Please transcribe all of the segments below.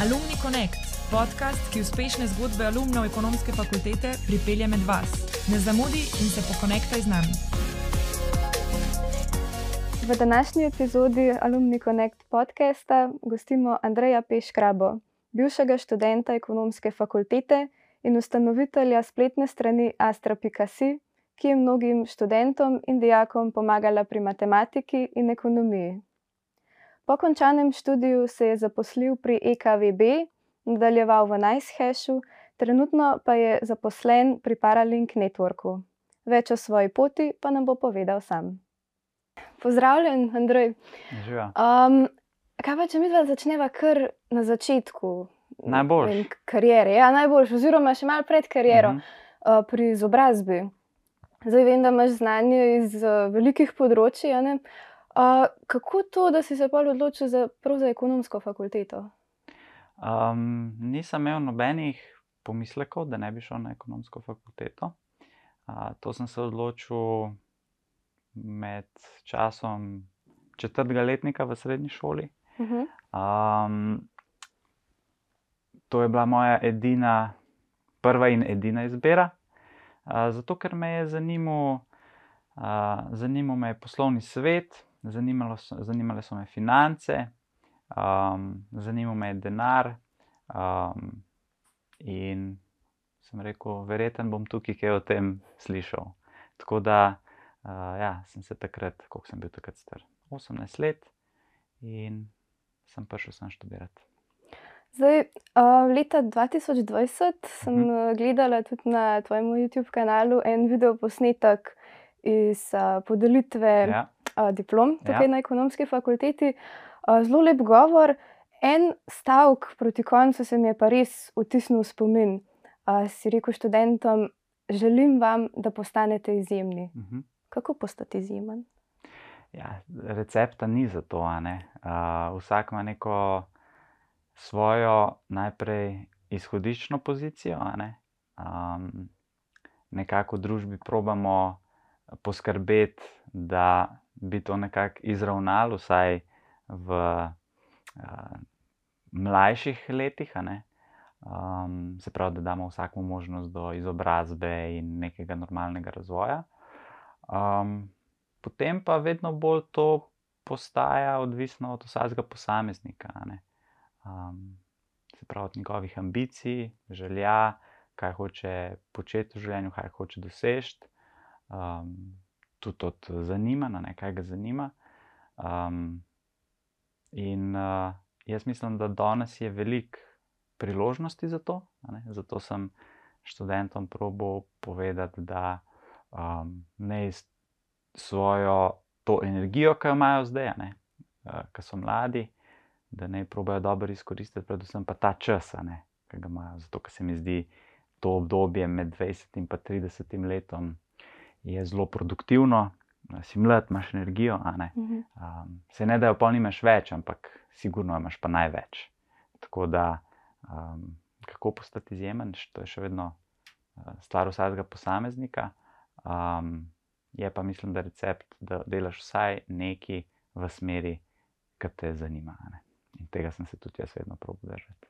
Alumni Connect, podcast, ki uspešne zgodbe alumnov ekonomske fakultete pripelje med vas. Ne zamudi in se pokonektaj z nami. V današnji epizodi Alumni Connect podcasta gostimo Andreja Peškrabo, bivšega študenta ekonomske fakultete in ustanovitelja spletne strani Astra.si, ki je mnogim študentom in dijakom pomagala pri matematiki in ekonomiji. Po končanem študiju se je zaposlil pri EKVB, nadaljeval v NiceHashu, trenutno pa je zaposlen pri Paralink Networku. Več o svoji poti pa nam bo povedal sam. Pozdravljen, Andrej. Um, kaj pa, če mi dva začneva kar na začetku? Najboljši. Karijere, ja, najboljši, oziroma še malo pred kariero, uh -huh. uh, pri izobrazbi. Zdaj vem, da imaš znanje iz uh, velikih področji. Uh, kako to, da si se pa odločil za, za ekonomsko fakulteto? Um, nisem imel nobenih pomislekov, da ne bi šel na ekonomsko fakulteto. Uh, to sem se odločil med časom četrtega letnika v srednji šoli. Uh -huh. um, to je bila moja edina, prva in edina izbira. Uh, zato, ker me je zanimal, uh, zanimal me je poslovni svet, so, zanimale so me finance, um, zanimal me je denar. Um, in sem rekel, verjeten bom tukaj kaj o tem slišal. Tako da uh, ja, sem se takrat, koliko sem bil takrat star, 18 let in sem prišel sem študirati. Zdaj, uh, leta 2020 sem uh -huh. gledala tudi na tvojem YouTube kanalu en video posnetek iz uh, podelitve ja. Diplom tukaj ja. na ekonomski fakulteti. Zelo lep govor. En stavek proti koncu se mi je pa res vtisnil v spomin. Si rekel študentom, želim vam, da postanete izjemni. Uh -huh. Kako postati izjemen? Ja, recepta ni za to. Uh, vsak ima neko svojo najprej izhodiščno pozicijo. Ne? Um, nekako v družbi probamo poskrbeti, da bi to nekako izravnalo, vsaj v uh, mlajših letih. Um, se pravi, da damo vsakmu možnost do izobrazbe in nekega normalnega razvoja. Um, potem pa vedno bolj to postaja odvisno od vsakega posameznika. Um, se pravi, od njegovih ambicij, želja, kaj hoče početi v življenju, kaj hoče doseči, um, tudi od zanimanja, kaj ga zanima. Um, in uh, jaz mislim, da danes je veliko priložnosti za to. Zato sem študentom probo povedati, da um, ne svojo to energijo, ki jo imajo zdaj, uh, ki so mladi, da ne probojajo dobro izkoristiti, predvsem pa ta čas, ne, ki ga imajo. Zato, ker se mi zdi to obdobje med 20 in 30 letom zelo produktivno. Si mlad, imaš energijo, um, se ne da jo polni, imaš več, ampak sigurno imaš pa največ. Tako da, um, kako postati izjemen, to je še vedno stvar vsakega posameznika. Um, je pa mislim, da recept, da delaš vsaj nekaj v smeri, ki te zanima. Ne? In tega sem se tudi jaz vedno probil držati.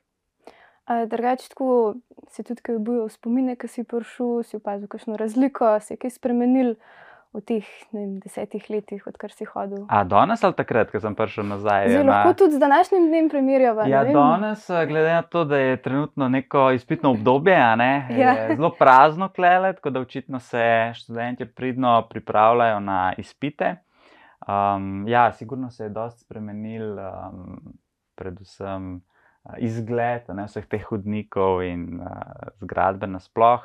Drugače, tako si tudi kaj obujal spomine, ki si prišel, si opazil kakšno razliko, si kaj spremenil v teh vem, desetih letih, odkar si hodil. A danes ali takrat, ko sem prišel nazaj? Zdaj, na... Lahko tudi z današnjim dnem primerjava. Ja, danes, glede na to, da je trenutno neko izpitno obdobje, ja. je zelo prazno klelet, tako da očitno se študenti pridno pripravljajo na izpite. Um, ja, sigurno se je dosti spremenil, um, predvsem izgled ne, vseh teh hodnikov in uh, zgradbe nasploh.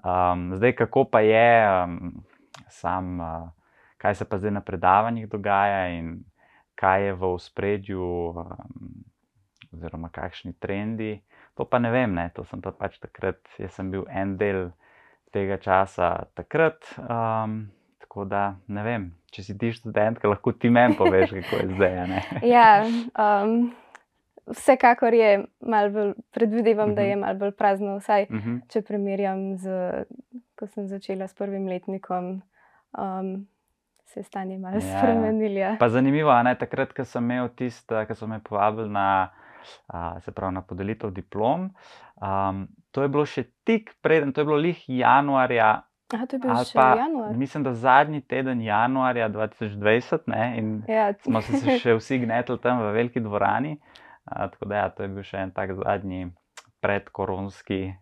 Um, zdaj, kako pa je, um, sam, uh, kaj se pa zdaj na predavanjih dogaja in kaj je v spredju, um, oziroma kakšni trendi. To pa ne vem, ne? to sem pa pač takrat, jaz sem bil en del tega časa takrat. Um, tako da ne vem, če si ti študent, lahko ti meni poveš, kako je zdaj. ja, um, vsekakor je malo bolj, predvidevam, uh -huh. da je mhm. malo bolj prazno, vsaj uh mhm. -huh. če primerjam z, ko sem začela s prvim letnikom. Um, Se je stanje malo ja. spremenilo. Ja. Zanimivo je, da takrat, ko sem imel tisto, ki so me povabili na uh, se pravi na podelitev diplom. Um, to je bilo še tik preden, to je bilo lih januarja. Aha, to je bil še pa, januar. mislim, da zadnji teden januarja 2020, ne, in Ja, smo se še vsi gnetli tam v veliki dvorani. A, tako da, ja, to je bil še en tak zadnji predkoronski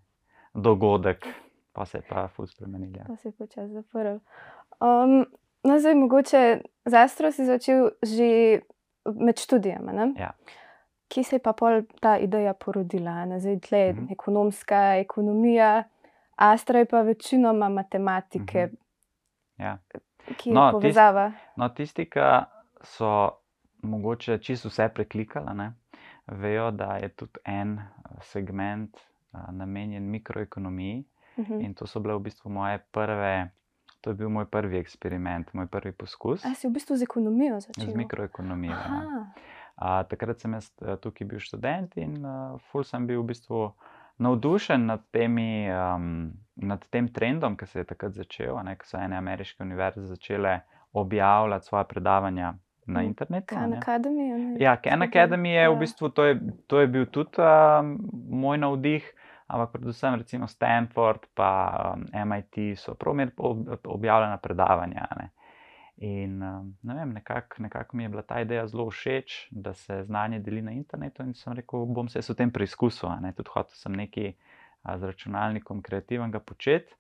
dogodek, pa se je pa fuz spremenil. Ja. Pa se je počasi zaprl. Um, no, zdaj, mogoče z Astro si začel že med študijem. Ne? Ja. Kje se je pa pol ta ideja porodila? Ne? Zdaj, tle, Mhm. ekonomska ekonomija, Astra je pa večinoma matematike. Mhm. Ja. Ki je No, no, povezava. No, tisti, ki so mogoče čisto vse preklikali, ne, vejo, da je tudi en eh, segment a, namenjen mikroekonomiji. Mhm. In to so bile v bistvu moje prve, to je bil moj prvi eksperiment, moj prvi poskus A si v bistvu z ekonomijo začel? z mikroekonomijo. ja. A, takrat sem jaz eh, tukaj bil študent in uh, ful sem bil v bistvu navdušen nad, temi, um, nad tem trendom, ki se je takrat začel, ko so ene ameriške univerze začele objavljati svoje predavanja na Mm, internetu. Khan. Academy. ne? Ja, Khan Academy je v ja. bistvu, to je, to je bil tudi um, moj navdih, ampak predvsem recimo Stanford pa um, MIT so ob- objavljena predavanja. Ne. In um, ne vem, nekako nekak mi je bila ta ideja zelo všeč, da se znanje deli na internetu in sem rekel, bom se v tem preizkusil. ne. Tudi hotel sem nekaj a, z računalnikom kreativnega početi.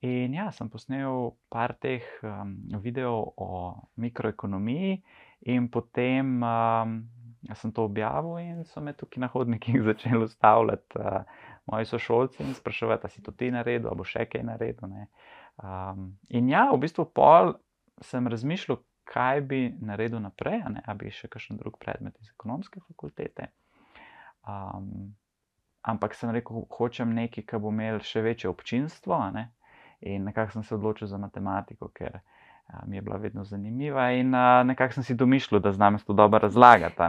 In ja, sem posnel par teh um, videov o mikroekonomiji, in potem um, sem to objavil, in so me tukaj na hodnikih začeli ustavljati uh, moji sošolci in spraševati, ali si to ti naredil, ali bo še kaj naredil. ne. Um, in ja, v bistvu pol sem razmišljal, kaj bi naredil naprej, ali bi še kakšen drug predmet iz ekonomske fakultete. Um, ampak sem rekel, hočem nekaj, kar bo imel še večje občinstvo. Ne? In nekako sem se odločil za matematiko, ker a, mi je bila vedno zanimiva in a, nekako sem si domišljal, da znam to dobro razlagati.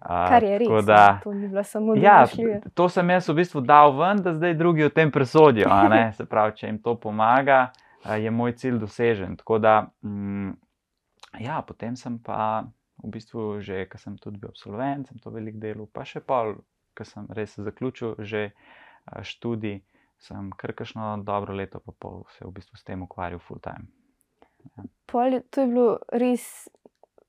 A, Kar je res. Da, To ni bila samo ja, to sem jaz v bistvu dal ven, da zdaj drugi o tem presodijo. Se pravi, če jim to pomaga, a, je moj cilj dosežen. Tako da, mm, ja, potem sem pa v bistvu že, ker sem tudi bil absolvent, sem to velik delal, pa še pol, ker sem res zaključil že a, študij, sem kar kakšno dobro leto pa pol se v bistvu s tem ukvarjal full time. Pol, je- to je bilo res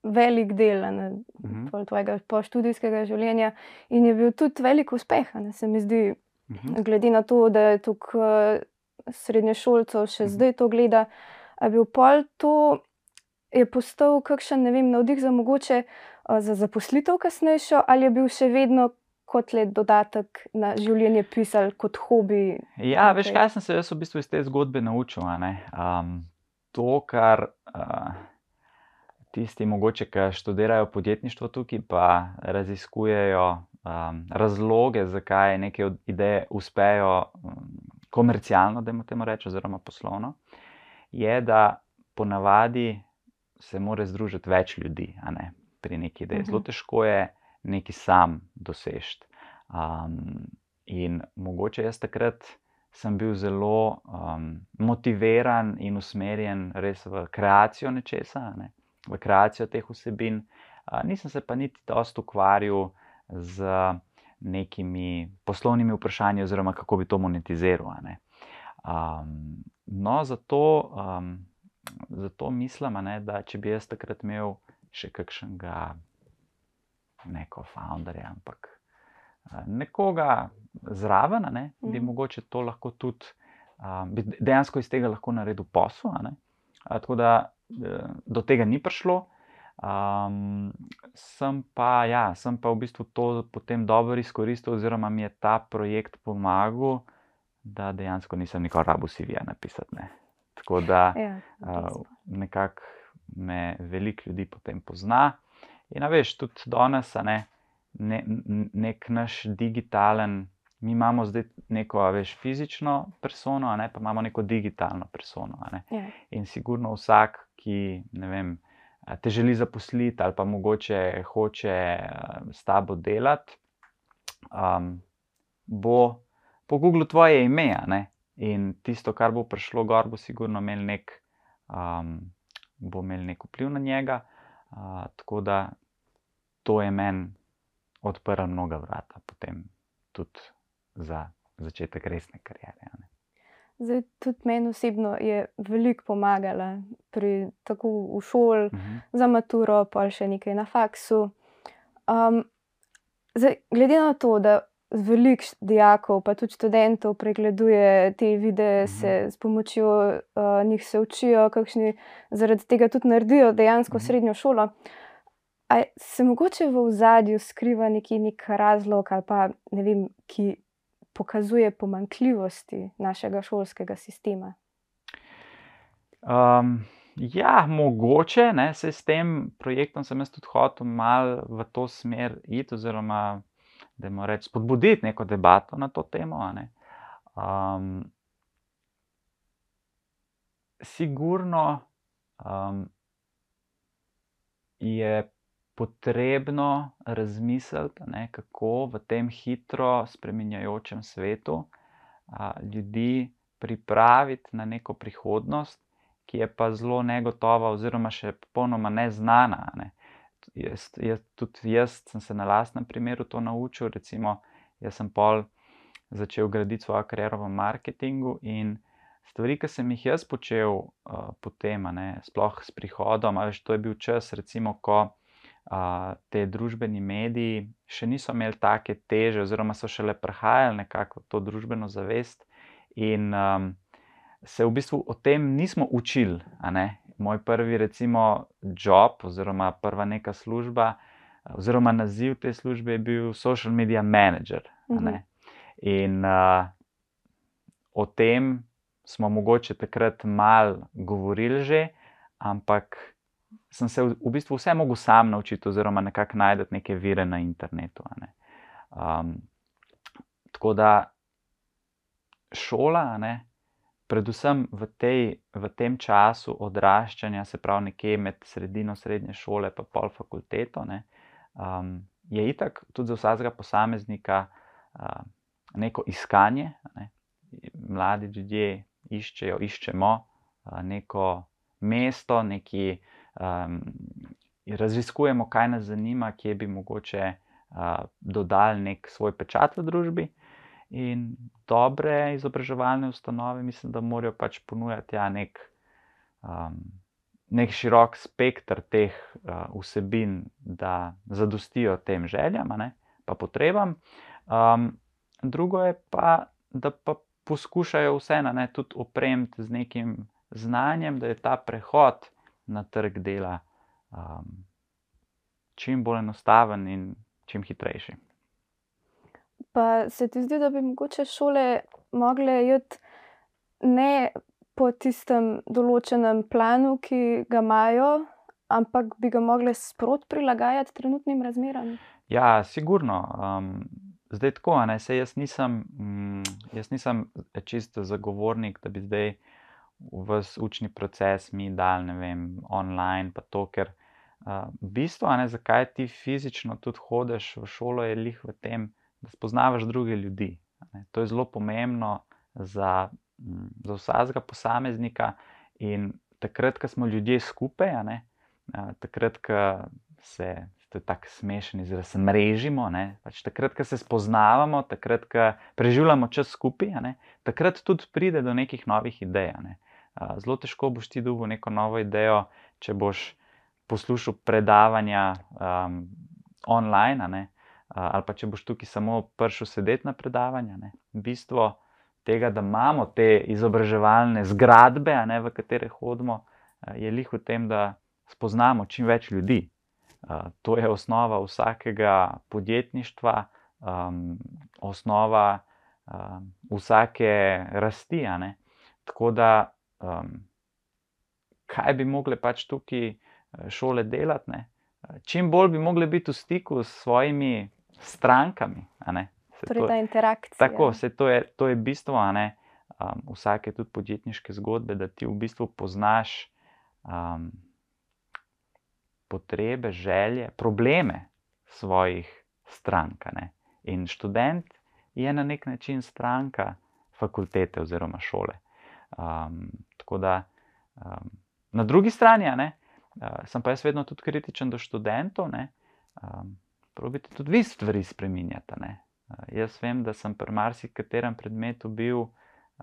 velik del ne, Mhm. pol tvojega poštudijskega življenja in je bil tudi velik uspeh, ne, se mi zdi, Mhm. glede na to, da je tukaj srednješolcev še Mhm. zdaj to gleda. Je bil pol to, je postal kakšen, ne vem, navdih za mogoče a, za zaposlitev kasnejšo, ali je bil še vedno kot le dodatek na življenje pisal, kot hobi? Ja, veš, Okej. kaj sem se jaz v bistvu iz te zgodbe naučil. Um, to, kar uh, tisti, mogoče, ki študirajo podjetništvo tukaj, pa raziskujejo um, razloge, zakaj neke ideje uspejo um, komercialno, da jim temu rečem, oziroma poslovno, je, da ponavadi se mora združiti več ljudi ne, pri neki ideji. Zelo Mhm. težko je nekaj sam doseči. Um, in mogoče jaz takrat sem bil zelo um, motiviran in usmerjen res v kreacijo nečesa, ne, v kreacijo teh vsebin. Uh, nisem se pa niti dosto ukvarjal z nekimi poslovnimi vprašanji, oziroma kako bi to monetiziral. Um, no, zato, um, zato mislim, ne, da če bi jaz takrat imel še kakšnega, neko founderja, ampak nekoga zraven, ne, bi Mhm. mogoče to lahko tudi, a, bi dejansko iz tega lahko naredil posel. a. A, Tako da eh, do tega ni prišlo. Um, sem, pa, ja, sem pa v bistvu to potem dobro izkoristil, oziroma mi je ta projekt pomagal, da dejansko nisem nikoli rabo CV-ja napisati. Ne. Tako da Ja, uh, nekako me veliko ljudi potem pozna. In veš, tudi danes, a ne, ne, nek naš digitalen, mi imamo zdaj neko, a veš, fizično persono, ne, pa imamo neko digitalno persono. ne. ja. In sigurno vsak, ki vem, te želi zaposliti ali pa mogoče hoče a, s tabo delati, um, bo pogooglil tvoje ime. ne. In tisto, kar bo prišlo gor, bo sigurno imel nek, um, bo imel nek vpliv na njega. Uh, tako da to je meni odprl mnoga vrata, potem tudi za začetek resne karijere. Ne. Zdaj, tudi meni osebno je veliko pomagala, pri, tako v šoli, uh -huh. za maturo, pa še nekaj na faksu. Um, zdaj, glede na to, da veliko dijakov, pa tudi študentov pregleduje te videe, uh -huh. se s pomočjo uh, njih se učijo, kakšni zaradi tega tudi naredijo dejansko uh -huh. srednjo šolo. A se mogoče v zadju skriva neki nek razlog, ali pa ne vem, ki pokazuje pomankljivosti našega šolskega sistema? Um, ja, mogoče ne, se s tem projektom sem jaz tudi hotel malo v to smer iti, oziroma da jim rečem, spodbuditi neko debato na to temo. Ne. Um, sigurno um, je potrebno razmisliti, ne, kako v tem hitro spremenjajočem svetu a, ljudi pripraviti na neko prihodnost, ki je pa zelo negotova, oziroma še popolnoma neznana. Ne. Jaz, jaz, tudi jaz sem se na lastnem primeru to naučil. Recimo, jaz sem pol začel graditi svojo kariero v marketingu in stvari, ki sem jih jaz počel uh, potem, ne, sploh s prihodom, ali že to je bil čas, recimo, ko te družbeni mediji še niso imeli take teže, oziroma so šele prihajali nekako to družbeno zavest, in um, se v bistvu o tem nismo učili. Moj prvi, recimo, job, oziroma prva neka služba, oziroma naziv te službe je bil social media manager. Mhm. In uh, o tem smo mogoče takrat malo govorili že, ampak sem se v bistvu vse mogel sam naučiti, oziroma nekako najti neke vire na internetu. Ne. Um, tako da šola, ne, predvsem v, tej, v tem času odraščanja, se pravi nekje med sredino srednje šole in pol fakulteto, ne, um, je itak tudi za vsakega posameznika uh, neko iskanje. Ne. Mladi ljudje iščejo, iščemo uh, neko mesto, neki um, raziskujemo, kaj nas zanima, kje bi mogoče uh, dodali nek svoj pečat v družbi. In dobre izobraževalne ustanove, mislim, da morajo pač ponujati ja, nek, um, nek širok spektr teh uh, vsebin, da zadostijo tem željam, pa potrebam. Um, drugo je pa, da pa poskušajo vseeno tudi opremiti z nekim znanjem, da je ta prehod na trg dela um, čim bolj enostaven in čim hitrejši. Pa se ti zdi, da bi mogoče šole mogle iti ne po tistem določenem planu, ki ga imajo, ampak bi ga mogle sprot prilagajati trenutnim razmeram? Ja, sigurno. Um, zdaj tako, ne, jaz nisem, mm, jaz nisem čisto zagovornik, da bi zdaj vse učni proces mi dal, ne vem, online, pa to, ker uh, bistvo, ne, zakaj ti fizično tudi hodiš v šolo, je lih v tem, da spoznavaš druge ljudi. Ne. To je zelo pomembno za, za vsakega posameznika in takrat, ko smo ljudje skupaj, ne, uh, takrat, ko se. To je tako smešen izraz, mrežimo. Pač takrat, ko se spoznavamo, takrat, ko preživljamo čas skupaj, takrat tudi pride do nekih novih idej. Ne zelo težko boš ti dobil neko novo idejo, če boš poslušal predavanja um, online, ne, ali pa če boš tukaj samo prišel sedeti na predavanja. Ne. Bistvo tega, da imamo te izobraževalne zgradbe, ne, v katere hodimo, je lih v tem, da spoznamo čim več ljudi. To je osnova vsakega podjetništva, um, osnova um, vsake rasti. Tako da um, kaj bi mogli pač tukaj eh, šole delati. Ne? Čim bolj bi mogli biti v stiku s svojimi strankami. Torej, ta interakcija. Tako, se to je, to je bistvo um, vsake tudi podjetniške zgodbe, da ti v bistvu poznaš um, potrebe, želje, probleme svojih strank. In študent je na nek način stranka fakultete oziroma šole. Um, tako da um, na drugi strani ne, uh, sem pa jaz vedno tudi kritičen do študentov, ne, um, probite tudi vi stvari spremenjati. Uh, jaz vem, da sem pri marsikaterem predmetu bil.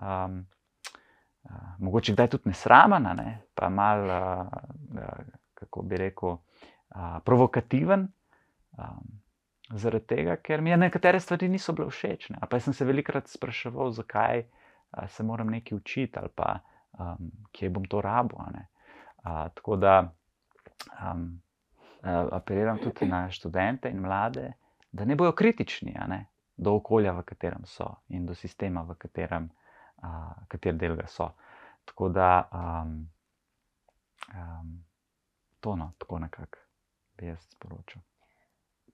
Um, Uh, mogoče kdaj tudi nesramen, ne? pa mal, uh, uh, kako bi rekel, uh, provokativen, um, zaradi tega, ker mi nekatere stvari niso bile všeč. Ne? Pa sem se velikokrat spraševal, zakaj uh, se moram nekaj učiti ali pa um, kje bom to rabo. Uh, tako da um, uh, apeliram tudi na študente in mlade, da ne bojo kritični ne? do okolja, v katerem so in do sistema, v katerem kater del ga so. Tako da um, um, to no, tako nekako bi jaz sporočil.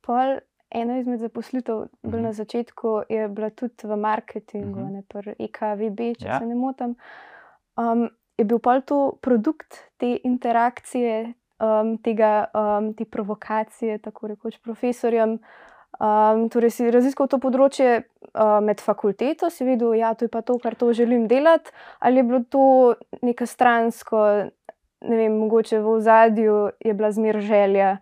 Pol ena izmed zaposlitev uh -huh. na mhm. začetku je bila tudi v marketingu, uh mhm. -huh. ne pa EKVB, če ja. se ne motim. Um, je bil pol to produkt te interakcije, um, tega, um, te provokacije, tako rekoč profesorjem. Um, torej, si raziskal to področje uh, med fakulteto, si videl, da ja, je to, to, kar to želim delati, ali je bilo to nekaj stransko, ne vem, mogoče v zadju je bila zmer želja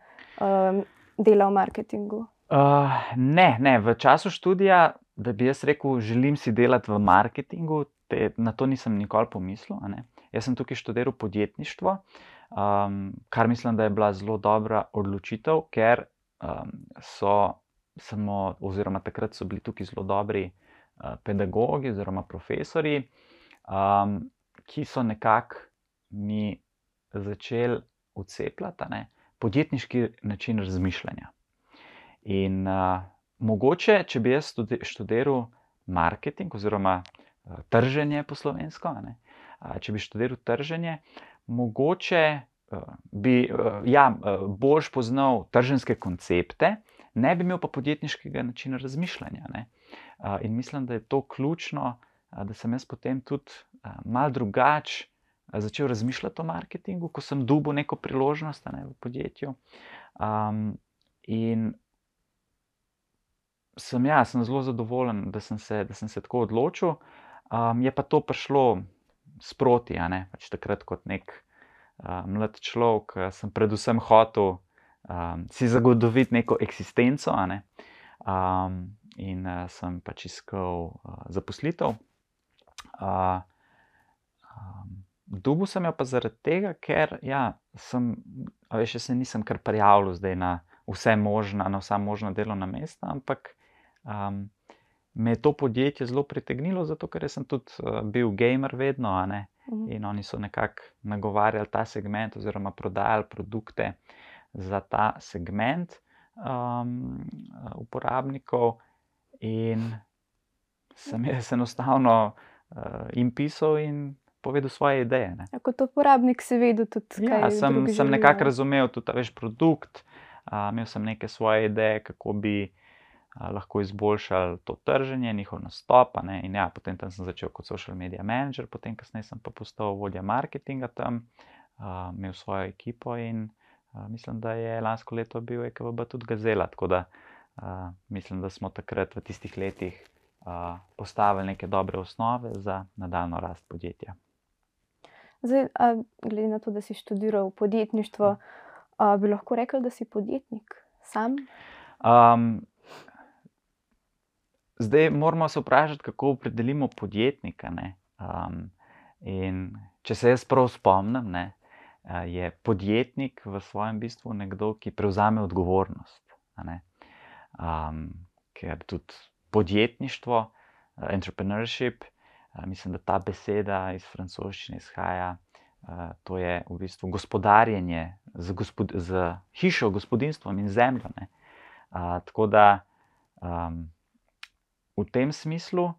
um, dela v marketingu. Uh, ne, ne, v času študija, da bi jaz rekel, želim si delati v marketingu, te, na to nisem nikoli pomislil. Jaz sem tukaj študiral podjetništvo, um, kar mislim, da je bila zelo dobra odločitev, ker um, so samo, oziroma takrat so bili tukaj zelo dobri uh, pedagogi oziroma profesori, um, ki so nekako mi začeli ucepljati ne, podjetniški način razmišljanja. In uh, mogoče, če bi jaz študiral marketing oziroma uh, trženje po slovensko, ne, če bi študiral trženje, mogoče. Bi ja, bolj poznal trženske koncepte, ne bi imel pa podjetniškega načina razmišljanja. Ne? In mislim, da je to ključno, da sem jaz potem tudi mal drugače začel razmišljati o marketingu, ko sem dubil neko priložnost ne, v podjetju. Um, in sem, ja, sem zelo zadovoljen, da sem se, da sem se tako odločil. Um, je pa to prišlo sproti, pač takrat kot nek uh, mlad človek, sem predvsem hotel um, si zagotoviti neko eksistenco. Ne? Um, in uh, sem pač iskal uh, zaposlitev. Uh, um, Dubu sem jo pa zaradi tega, ker ja, sem, veš, se nisem kar prijavil na vse možna, na vsa možna delovna mesta, ampak um, me je to podjetje zelo pritegnilo, zato ker sem tudi uh, bil gamer vedno, uh -huh. in oni so nekako nagovarjali ta segment oziroma prodajali produkte za ta segment um, uporabnikov, in sem jaz enostavno uh, jim pisal in povedal svoje ideje. Ja, kot uporabnik si vedel tudi, kaj ja, sem, sem nekako razumel tudi ta več produkt, uh, imel sem neke svoje ideje, kako bi. Lahko izboljšali to trženje, njihov nastop. Ja, potem sem začel kot social media manager, potem kasneje sem pa postal vodja marketinga tam, uh, imel svojo ekipo in uh, mislim, da je lansko leto bil EKVB tudi gazela. Tako da uh, mislim, da smo takrat v tistih letih uh, postavili neke dobre osnove za nadaljno rast podjetja. Zdaj, a, glede na to, da si študiral podjetništvo, a, bi lahko rekel, da si podjetnik sam? Um, zdaj moramo se vprašati, kako opredelimo podjetnika. Um, če se jaz prav spomnim, ne, je podjetnik v svojem bistvu nekdo, ki prevzame odgovornost. Um, ker tudi podjetništvo, entrepreneurship, mislim, da ta beseda iz francoščine izhaja. To je v bistvu gospodarjenje z, gospod, z hišo, gospodinstvom in zemljo. Uh, tako da um, v tem smislu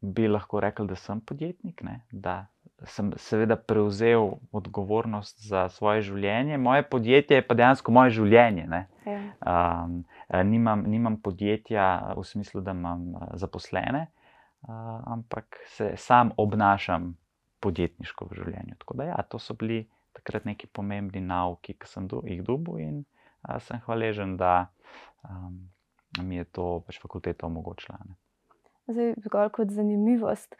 bi lahko rekel, da sem podjetnik, ne? da sem seveda prevzel odgovornost za svoje življenje. Moje podjetje je pa dejansko moje življenje. Um, nimam, nimam podjetja v smislu, da imam zaposlene, uh, ampak se sam obnašam podjetniško v življenju. Tako da, ja, to so bili takrat neki pomembni nauki, ki sem do, jih dobil in uh, sem hvaležen, da um, mi je to pač fakulteta omogočila. Ne. Zdaj, zgolj kot zanimivost.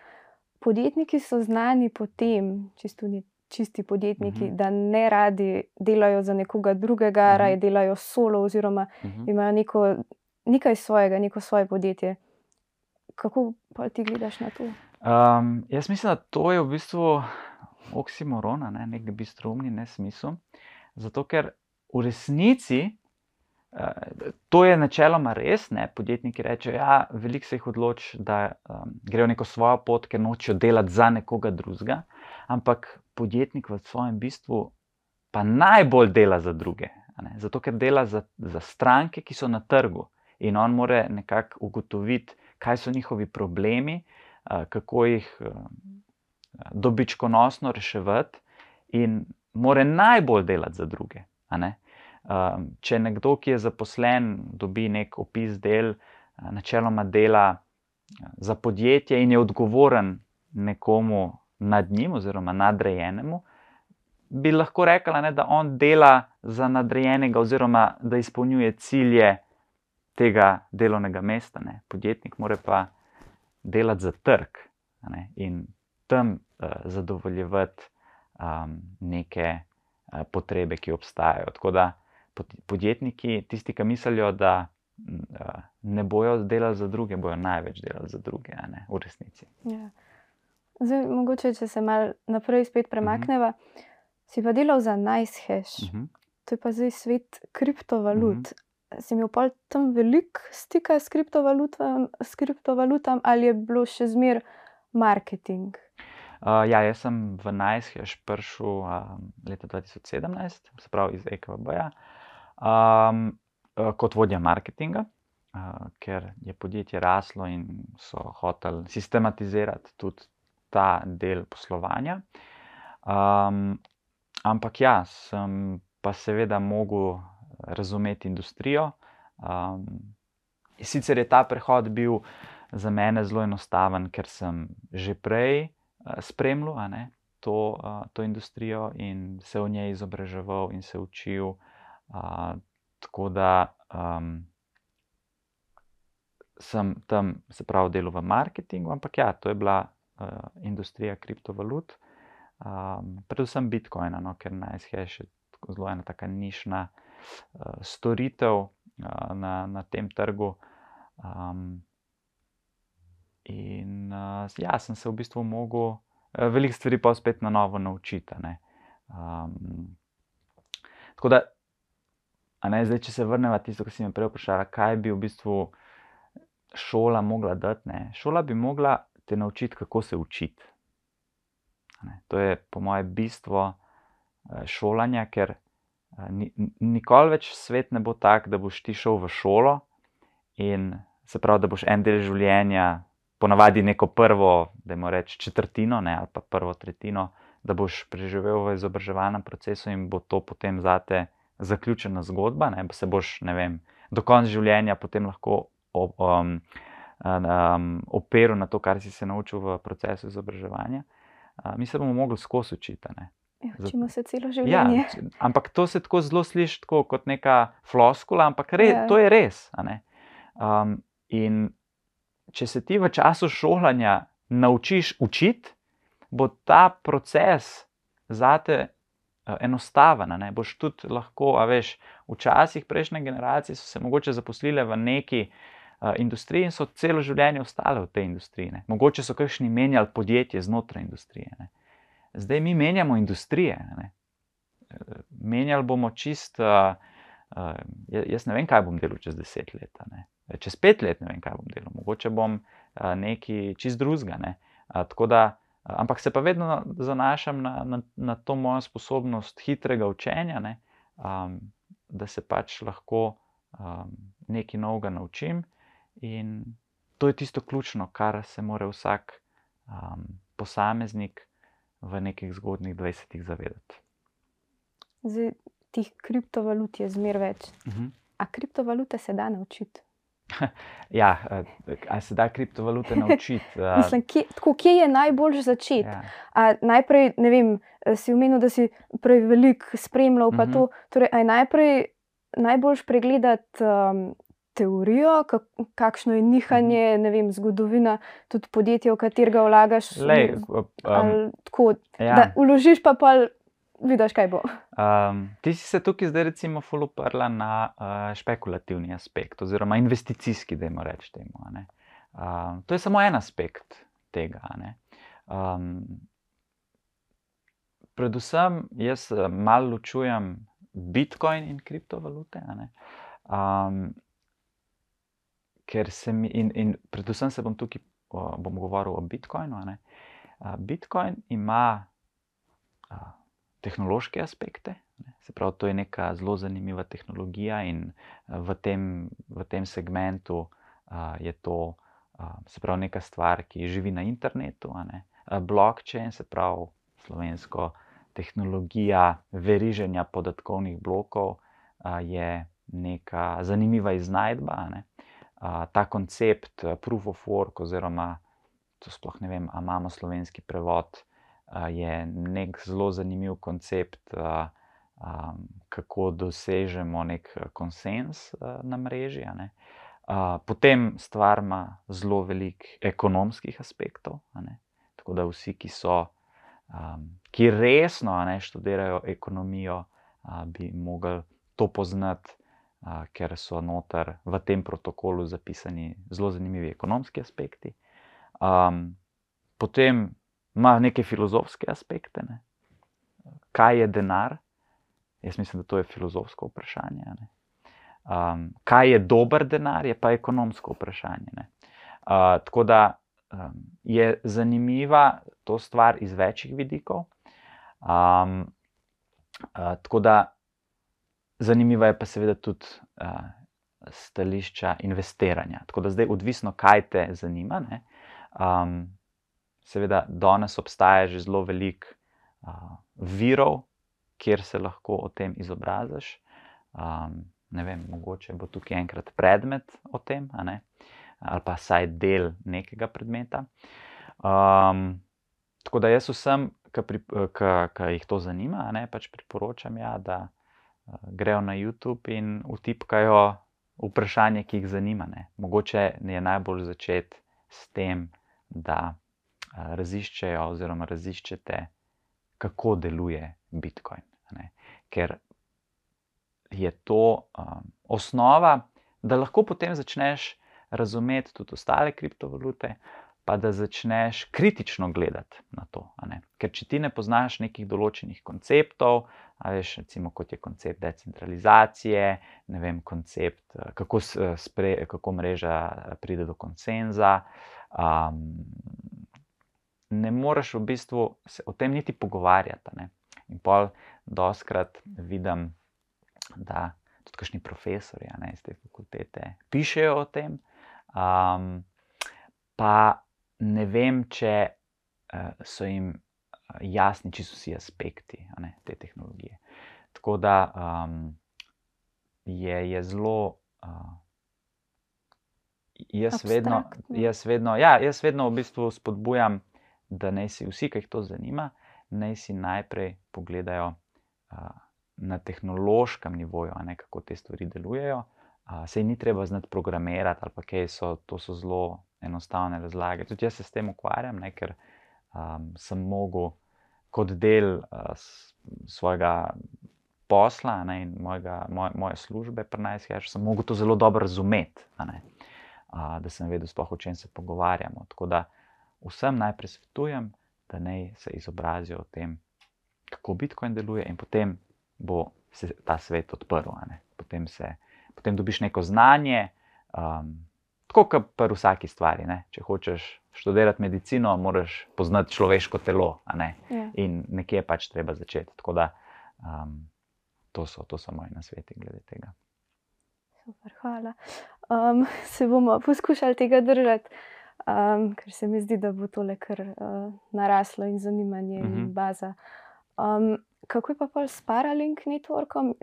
Podjetniki so znani po tem, čisto tudi čisti podjetniki, Mhm. da ne radi delajo za nekoga drugega, Mhm. raje delajo solo, oziroma Mhm. imajo neko, nekaj svojega, neko svoje podjetje. Kako pa ti gledaš na to? Um, jaz mislim, da to je v bistvu oksimoron, ne nek bistrumni nesmisel. Zato, ker v resnici uh, to je načeloma res. Ne? Podjetniki rečejo, da ja, veliko se jih odloči, da um, grejo neko svojo pot, ker nočejo delati za nekoga drugega. Ampak podjetnik v svojem bistvu pa najbolj dela za druge. Zato, ker dela za, za stranke, ki so na trgu in on mora nekako ugotoviti, kaj so njihovi problemi, uh, kako jih uh, dobičkonosno reševati, in mora najbolj delati za druge. ne. Um, če nekdo, ki je zaposlen, dobi nek opis del, uh, načeloma dela uh, za podjetje in je odgovoren nekomu nad njim, oziroma nadrejenemu, bi lahko rekla, ne, da on dela za nadrejenega, oziroma da izpolnjuje cilje tega delovnega mesta. Ne. Podjetnik mora pa delati za trg ne, in tam uh, zadovoljevati um, neke uh, potrebe, ki obstajajo. Tako da podjetniki, tisti, ki mislijo, da uh, ne bojo delali za druge, bojo največ delali za druge, ne v resnici. Ja. Zdaj, mogoče, če se malo naprej spet premakneva, si pa delal za NiceHash, Mhm. to je pa zdaj svet kriptovalut. Si imel pol tam veliko stika s, kriptovalutam, s kriptovalutam, ali je bilo še zmer marketing? Uh, ja, jaz sem v Najshash prišel um, leta 2017, se pravi iz EKB-ja, um, kot vodja marketinga, uh, ker je podjetje raslo in so hoteli sistematizirati tudi ta del poslovanja. Um, ampak ja, sem pa seveda mogel razumeti industrijo. Um, sicer je ta prehod bil za mene zelo enostaven, ker sem že prej uh, spremljal to, uh, to industrijo in se v njej izobraževal in se učil. Tako da um, sem tam, se pravi, delal v marketingu, ampak ja, to je bila uh, industrija kriptovalut, um, predvsem Bitcoina, no, ker NiceHash je tako zelo ena taka nišna uh, storitev uh, na, na tem trgu. Um, in uh, ja, sem se v bistvu mogel uh, veliko stvari pa spet na novo naučiti. Um, tako da, ne, zdaj, če se vrnemo na tisto, kar si me prej vprašala, kaj bi v bistvu šola mogla dati. Ne? Šola bi mogla te naučiti, kako se učiti. To je, po mojem, bistvo eh, šolanja, ker eh, ni, ni- nikoli več svet ne bo tak, da boš ti šel v šolo in se pravi, da boš en del življenja, ponavadi neko prvo, da jim rečem, četrtino ne, ali pa prvo tretjino, da boš preživel v izobraževalnem procesu in bo to potem zate zaključena zgodba. Ne, se boš, ne vem, do konca življenja potem lahko o- um, um, operil na to, kar si se naučil v procesu izobraževanja. Uh, mi se bomo mogli skozi učiti. Ja, učimo se celo Ja, življenje. č- ampak to se tako zelo sliši tako kot neka floskula, ampak re, Ja. to je res. Um, in če se ti v času šolanja naučiš učiti, bo ta proces zate enostaven. a ne. Boš tudi lahko, a veš, včasih prejšnje generacije so se mogoče zaposlile v neki uh, industriji in so celo življenje ostale v tej industriji. Ne. Mogoče so kakšni menjali podjetje znotraj industrije. Ne. Zdaj mi menjamo industrije. Ne. Eh, Menjali bomo čist. Uh, uh, jaz ne vem, kaj bom delal čez deset let. Ne. Čez pet let ne vem, kaj bom delal. Mogoče bom uh, nekaj čist drugega. Ne. Uh, tako da, ampak se pa vedno zanašam na, na, na to mojo sposobnost hitrega učenja, ne, um, da se pač lahko um, nekaj novega naučim. In to je tisto ključno, kar se mora vsak um, posameznik v nekih zgodnih 20-ih zavedati. Zdaj, tih kriptovalut je zmer več. A kriptovalute se da naučiti? Ja, eh, ali se da kriptovalute naučiti? eh, Mislim, kje, tako, kje je najbolj začeti? ja. A najprej, ne vem, eh, si omenil, da si prej veliko spremljal, pa Mhm. to. Torej, najprej najboljš pregledati um, teorijo, kak, kakšno je nihanje, Mhm. ne vem, zgodovina tudi podjetja, v katerega vlagaš. Lej, um, ali tako, ja. Da uložiš, pa pa vidiš, kaj bo. Um, ti si se tukaj zdaj, recimo, fuluprla na uh, špekulativni aspekt, oziroma investicijski, da jim rečemo. Um, to je samo en aspekt tega. Um, predvsem jaz malo ločujem Bitcoin in kriptovalute. Um, ker se mi, in, in predvsem se bom tukaj o, bom govoril o Bitcoinu. Uh, Bitcoin ima uh, tehnološke aspekte. Se pravi, to je neka zelo zanimiva tehnologija, in uh, v tem, v tem segmentu uh, je to uh, pravi, neka stvar, ki živi na internetu. ne. Blockchain, se pravi, slovensko tehnologija veriženja podatkovnih blokov, uh, je neka zanimiva iznajdba. ne. Uh, ta koncept uh, proof of work, oziroma to sploh ne vem, ali imamo slovenski prevod, je nek zelo zanimiv koncept, kako dosežemo nek konsens na mreži. potem stvar ima zelo veliko ekonomskih aspektov. Tako da vsi, ki so, ki resno ne, študirajo ekonomijo, bi mogli to poznati, uh, ker so noter v tem protokolu zapisani zelo zanimivi ekonomski aspekti. Um, potem ima neke filozofske aspekte. Ne. Kaj je denar? Jaz mislim, da to je filozofsko vprašanje. ne. Um, kaj je dober denar, je pa ekonomsko vprašanje. ne. Uh, tako da um, je zanimiva to stvar iz večjih vidikov. Um, uh, tako da zanimiva je pa seveda tudi uh, stališča investiranja. Tako da zdaj odvisno, kaj te zanima. ne. Um, seveda, danes obstaja že zelo veliko uh, virov, kjer se lahko o tem izobraziš. Um, ne vem, mogoče bo tukaj enkrat predmet o tem, ali pa vsaj del nekega predmeta. Um, tako da jaz vsem, ki jih to zanima, ne, pač priporočam, ja, da uh, grejo na YouTube in utipkajo vprašanje, ki jih zanima. Ne. Mogoče je najbolj začeti s tem, da raziščejo oziroma raziščete, kako deluje Bitcoin. ne. Ker je to um, osnova, da lahko potem začneš razumeti tudi ostale kriptovalute, pa da začneš kritično gledati na to. Ker če ti ne poznaš nekih določenih konceptov, veš, recimo, kot je koncept decentralizacije, ne vem, koncept, kako, spre, kako mreža pride do konsenza. Um, ne moreš v bistvu se o tem niti pogovarjati. ne. In pol doskrat vidim, da tudi kakšni profesori ne, iz te fakultete pišejo o tem, um, pa ne vem, če uh, so jim uh, jasni čisto vsi aspekti ne, te tehnologije. Tako da um, je, je zelo. Uh, Jaz vedno, jaz, vedno, ja, jaz vedno v bistvu spodbujam, da naj si vsi, ki jih to zanima, naj si najprej pogledajo uh, na tehnološkem nivoju, ne kako te stvari delujejo. Uh, Sej ni treba znati programirati ali pa kaj so, to so zelo enostavne razlage. Tudi jaz se s tem ukvarjam, ne, ker um, sem mogel kot del uh, svojega posla ne, in mojega, moje, moje službe pri nas, sem mogel to zelo dobro razumeti, uh, da sem vedel, sploh, o čem se pogovarjamo. Tako da vsem najprej svetujem, da naj se izobrazijo o tem, kako Bitcoin deluje, in potem bo se ta svet odprl. Potem, se, potem dobiš neko znanje. Um, Tako kot pri vsaki stvari. Ne? Če hočeš študirati medicino, moraš poznati človeško telo. ne. Ja. In nekje je pač treba začeti. Tako da um, to, so, to so moji nasveti glede tega. Super, hvala. Um, se bomo poskušali tega držati, um, ker se mi zdi, da bo tole kar uh, naraslo in zanimanje in Mhm. baza. Um, kako je pa pol s Paralink Networkom,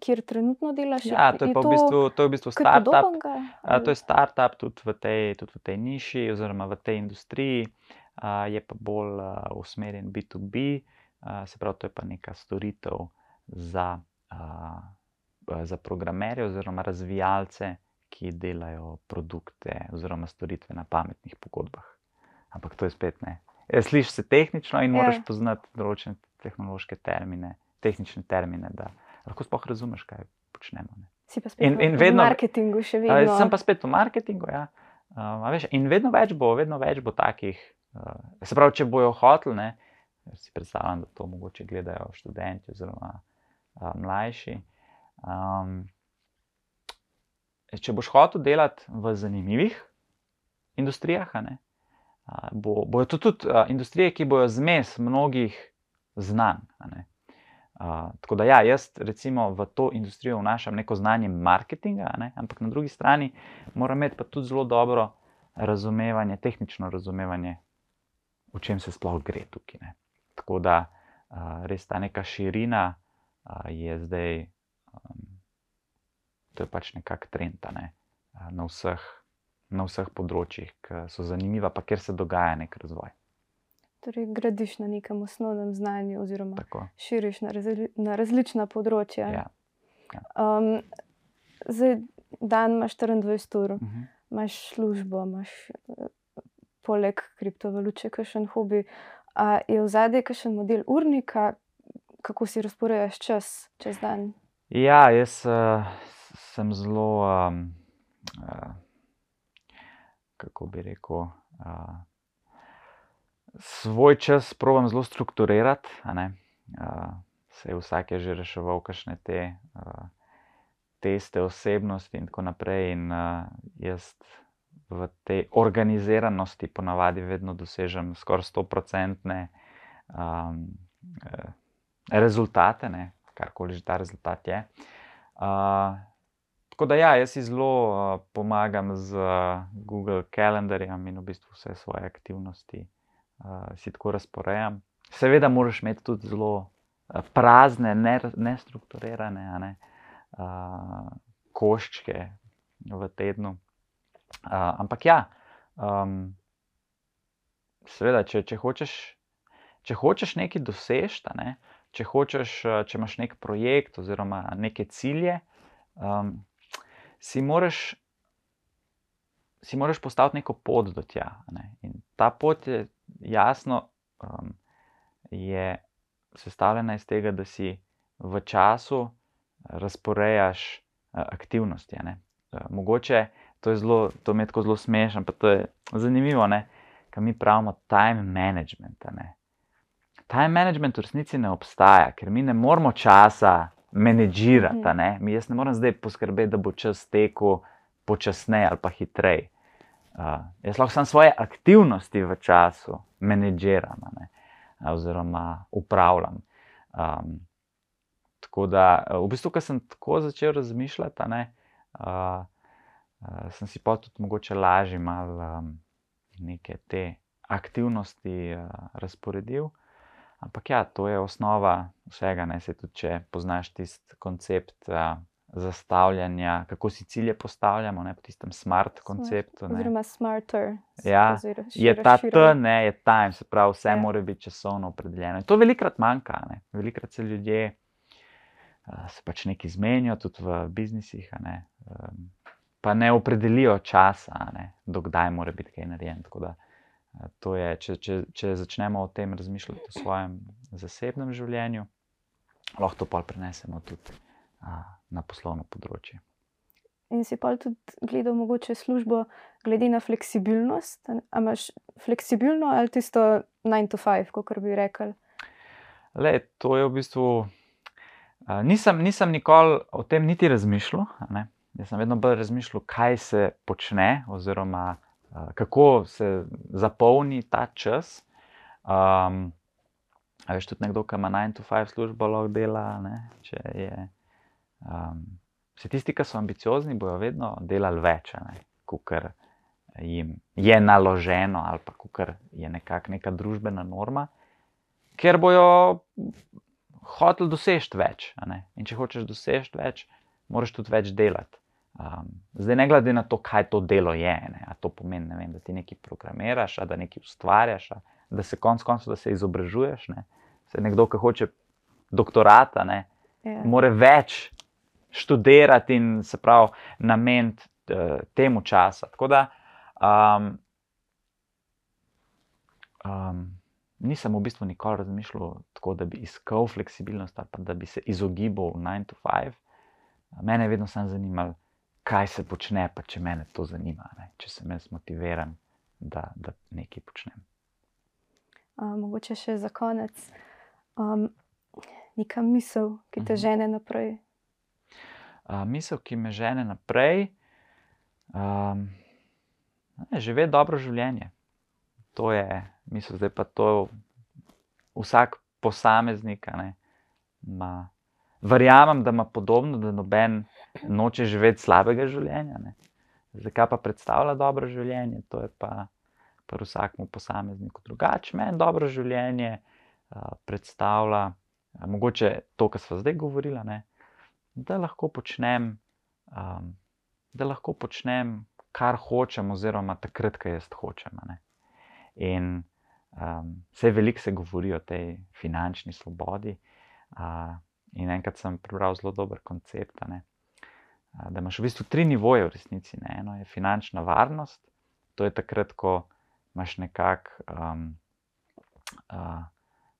kjer trenutno delaš? Ja, to je pa v bistvu, to je v bistvu startup. A, to je startup tudi v tej, tudi v tej niši, oziroma v tej industriji, a, je pa bolj a, usmerjen B2B, a, se pravi, to je pa neka storitev za, a, a, za programerje oziroma razvijalce, ki delajo produkte oziroma storitve na pametnih pogodbah. Ampak to je spet ne. Ja, Slišiš se tehnično in Ja. moraš poznati določene tehnološke termine, tehnične termine, da lahko sploh razumeš, kaj počnemo. Ne. Si pa spet In- v- in v vedno- marketingu še vedno. Sem pa spet v marketingu. Ja. Um, a veš, in vedno več bo, vedno več bo takih. Uh, se pravi, če bojo hoteli, jaz si predstavljam, da to mogoče gledajo študenti oziroma uh, mlajši. Um, če boš hotel delati v zanimivih industrijah, a ne, a, bo, bojo to tudi a, industrije, ki bojo zmes mnogih znanj. a ne. A, tako da, ja, jaz recimo v to industrijo vnašam neko znanje marketinga, a ne, ampak na drugi strani moram imeti pa tudi zelo dobro razumevanje, tehnično razumevanje, o čem se sploh gre tukaj. Ne. Tako da a, res ta neka širina a, je zdaj, um, to je pač nekak trend ne, na, vseh, na vseh področjih, ki so zanimiva, pa kjer se dogaja nek razvoj. Torej, gradiš na nekem osnovnem znanju, oziroma Tako, širiš na, razli na različna področja. ja. Um, zdaj, dan imaš 24 ur, Mhm. imaš službo, imaš eh, poleg kriptovalut še kakšen hobi. A je v zadnji kakšen model urnika, kako si razporejaš čas čez dan? Ja, jaz uh, sem zelo, um, uh, kako bi rekel, uh, svoj čas probujem zelo strukturirati. Uh, se vsak je že reševal kakšne te uh, teste osebnosti in tako naprej. In uh, jaz v tej organiziranosti ponavadi vedno dosežem skoraj 100-odstotne um, eh, rezultate, karkoli že ta rezultat je. Uh, tako da, ja, jaz si zelo uh, pomagam z uh, Google Calendarjem in v bistvu vse svoje aktivnosti uh, si tako razporejam. Seveda, moraš imeti tudi zelo uh, prazne, ne, nestrukturirane ne, uh, koščke v tednu. Uh, ampak ja, um, seveda, če, če, hočeš, če hočeš nekaj doseči, ne, če, hočeš, eh, če imaš nek projekt oziroma neke cilje, um, si moraš. Si moraš postaviti neko pot do tja. Ne? In ta pot je jasno um, je sestavljena iz tega, da si v času razporejaš uh, aktivnosti. Uh, mogoče to je zelo, to mi je tako zelo smešno, pa to je zanimivo, kaj mi pravimo time management. Time management v resnici ne obstaja, ker mi ne moramo časa menedžirati. a ne. Mi jaz ne morem zdaj poskrbeti, da bo čas tekel počasneje ali pa hitreje. Uh, jaz lahko samo svoje aktivnosti v času menedžiram ne, oziroma upravljam. Um, tako da, v bistvu, ko sem tako začel razmišljati, ne, uh, uh, sem si pa tudi mogoče lažje malo um, neke te aktivnosti uh, razporedil. Ampak ja, to je osnova vsega. Ne, se tudi, če poznaš tisti koncept uh, zastavljanja, kako si cilje postavljamo, ne, po tistem smart konceptu. Ne. Oziroma, smarter. Ja, zdaj Je ta. T, ne, je time, se pravi, vse Ja. mora biti časovno opredeljeno. In to velikrat manjka. Ne. Velikrat se ljudje uh, se pač nekaj zmenijo, tudi v biznisih, a ne, um, pa ne opredelijo časa, a ne, dokdaj mora biti kaj narejen. Tako da, to je, če, če, če začnemo o tem razmišljati v svojem zasebnem življenju, lahko to pa prenesemo tudi uh, na poslovno področje. In si pa tudi gledal mogoče službo glede na fleksibilnost. A imaš fleksibilno ali tisto 9 to 5, kot bi rekel? Le, to je v bistvu. Uh, nisem, nisem nikoli o tem niti razmišljal. a. Jaz sem vedno bolj razmišljal, kaj se počne, oziroma kako se zapolni ta čas. Um, a veš, tudi nekdo, ki ima 9 to 5 službo, lahko dela. Ne, če je, um, vse tisti, ki so ambiciozni, bodo vedno delali več, kot jim je naloženo, ali pa kot je nekak, neka družbena norma, ker bojo hoteli doseči več. In če hočeš doseči več, moraš tudi več delati. Um, zdaj, ne glede na to, kaj to delo je, ne, to pomeni, ne vem, da ti nekaj programiraš, da nekaj ustvarjaš, da se konec koncev, da se izobražuješ. Ne. Se nekdo, ki hoče doktorata, ne, Ja. mora več študirati in se pravi nameniti uh, temu časa. Tako da um, um, nisem v bistvu nikoli razmišljal tako, da bi iskal fleksibilnost ali da bi se izogibal 9 to 5. Mene je vedno samo zanimalo, kaj se počne, pa če me to zanima, ne? če sem jaz motiviran, da, da nekaj počnem. Uh, mogoče še za konec, um, neka misel, ki te uh mhm. -huh. žene naprej. Uh, misel, ki me žene naprej, um, je živeti dobro življenje. To je, mislim, zdaj pa to vsak posameznik. Ma, verjamem, da ima podobno, da noben noče živeti slabega življenja. Ne. Zakaj pa predstavlja dobro življenje? To je pa pri vsakem posamezniku drugače. Meni dobro življenje uh, predstavlja, uh, mogoče to, kar smo zdaj govorili, ne, da lahko počnem. Um, Da lahko počnem, kar hočem, oziroma takrat, ko jaz hočem. In um, vse veliko se govori o tej finančni svobodi. Uh, in enkrat sem prebral zelo dober koncept, ne, da imaš v bistvu tri nivoje v resnici. Ne. Eno je finančna varnost, to je takrat, ko imaš nekako. Um, uh,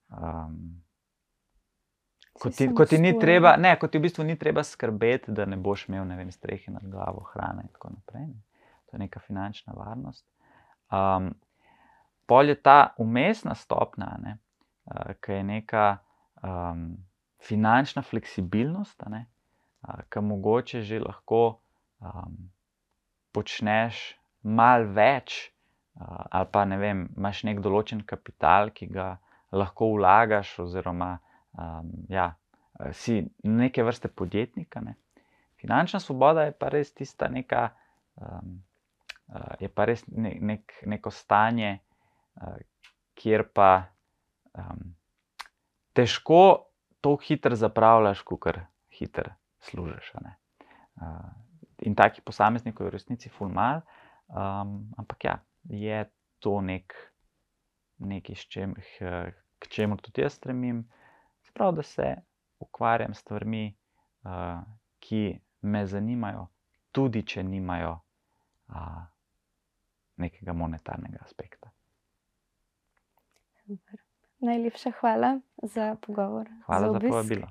um, Ko ti, ko, ti treba, ne, ko ti v bistvu ni treba skrbeti, da ne boš imel vem, strehe nad glavo, hrane in tako naprej. Ne. To je neka finančna varnost. Um, pol je ta umestna stopnja, ne, uh, ki je neka um, finančna fleksibilnost, ne, uh, ki mogoče že lahko um, počneš malo več, uh, ali pa ne vem, imaš nek določen kapital, ki ga lahko vlagaš, oziroma um, ja, si neke vrste podjetnika. Ne. Finančna svoboda je pa res tista neka. Um, Je pa res ne, nek, neko stanje, uh, kjer pa um, težko to hitro zapravljaš, kot hitro služiš. Uh, in taki posamezniki v resnici fulmal. Um, ampak ja, je to nek, nekaj, čem, k čemu tudi jaz stremim. Sprav, da se ukvarjam s stvarmi, uh, ki me zanimajo, tudi če nimajo. Uh, nekega monetarnega aspekta. Super. Najlepša hvala za pogovor. Hvala za, za povabilo.